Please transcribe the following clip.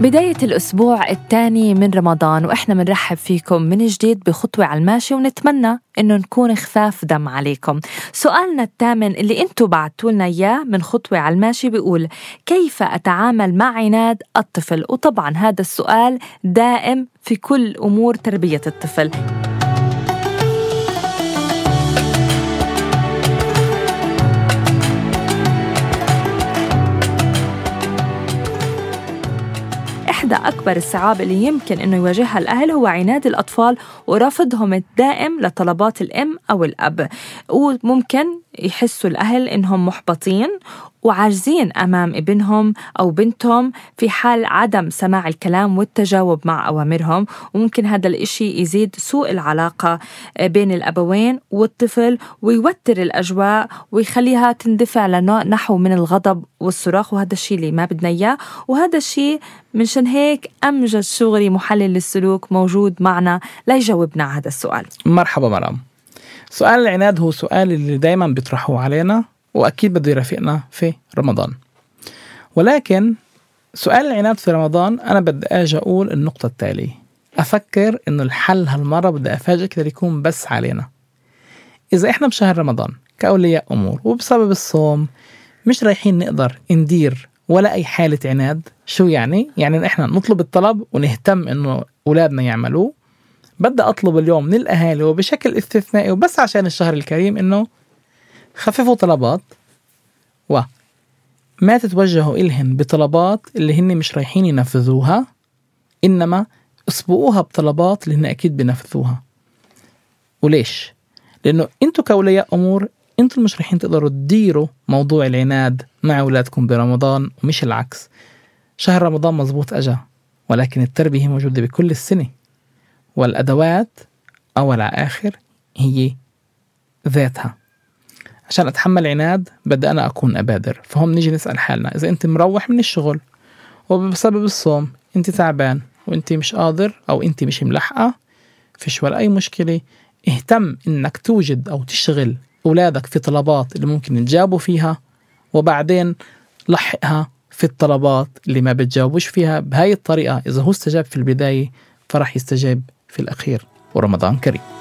بداية الأسبوع الثاني من رمضان وإحنا بنرحب فيكم من جديد بخطوة على الماشي ونتمنى إنه نكون خفاف دم عليكم. سؤالنا الثامن اللي أنتوا بعتوا لنا إياه من خطوة على الماشي بيقول كيف أتعامل مع عناد الطفل؟ وطبعا هذا السؤال دائم في كل أمور تربية الطفل. إحدى أكبر الصعاب اللي يمكن إنه يواجهها الأهل هو عناد الأطفال ورفضهم الدائم لطلبات الأم أو الأب. وممكن يحسوا الأهل إنهم محبطين وعاجزين أمام ابنهم أو بنتهم في حال عدم سماع الكلام والتجاوب مع أوامرهم. وممكن هذا الإشي يزيد سوء العلاقة بين الأبوين والطفل ويوتر الأجواء ويخليها تندفع لنحو من الغضب والصراخ. وهذا الشيء اللي ما بدنا إياه. وهذا الشيء منشان هيك أمجد شغري محلل للسلوك موجود معنا ليجاوبنا على هذا السؤال. مرحبا مرام. سؤال العناد هو سؤال اللي دايما بيطرحوه علينا وأكيد بده يرافقنا في رمضان. ولكن سؤال العناد في رمضان أنا بدي أجي أقول النقطة التالية. أفكر إنه الحل هالمرة بدي أفاجئك يكون بس علينا. إذا إحنا بشهر رمضان كأولياء أمور وبسبب الصوم مش رايحين نقدر ندير ولا أي حالة عناد شو يعني؟ يعني إن إحنا نطلب الطلب ونهتم إنه أولادنا يعملوه بدي أطلب اليوم من الأهالي وبشكل استثنائي وبس عشان الشهر الكريم إنه خففوا طلبات و ما تتوجهوا إلهن بطلبات اللي هن مش رايحين ينفذوها إنما أسبقوها بطلبات اللي هن أكيد بينفذوها وليش؟ لأنه أنتوا كأولياء أمور أنتوا مش رايحين تقدروا تديروا موضوع العناد مع أولادكم برمضان ومش العكس. شهر رمضان مزبوط أجا ولكن التربية موجودة بكل السنة. والأدوات أول على آخر هي ذاتها. عشان أتحمل عناد بدي أنا أكون أبادر. فهم نيجي نسأل حالنا إذا أنت مروح من الشغل وبسبب الصوم أنت تعبان وأنت مش قادر أو أنت مش ملحقة فيش ولا أي مشكلة. اهتم إنك توجد أو تشغل أولادك في طلبات اللي ممكن يتجاوبوا فيها وبعدين لحقها في الطلبات اللي ما بتجاوبوش فيها بهاي الطريقة. إذا هو استجاب في البداية فرح يستجاب في الأخير. ورمضان كريم.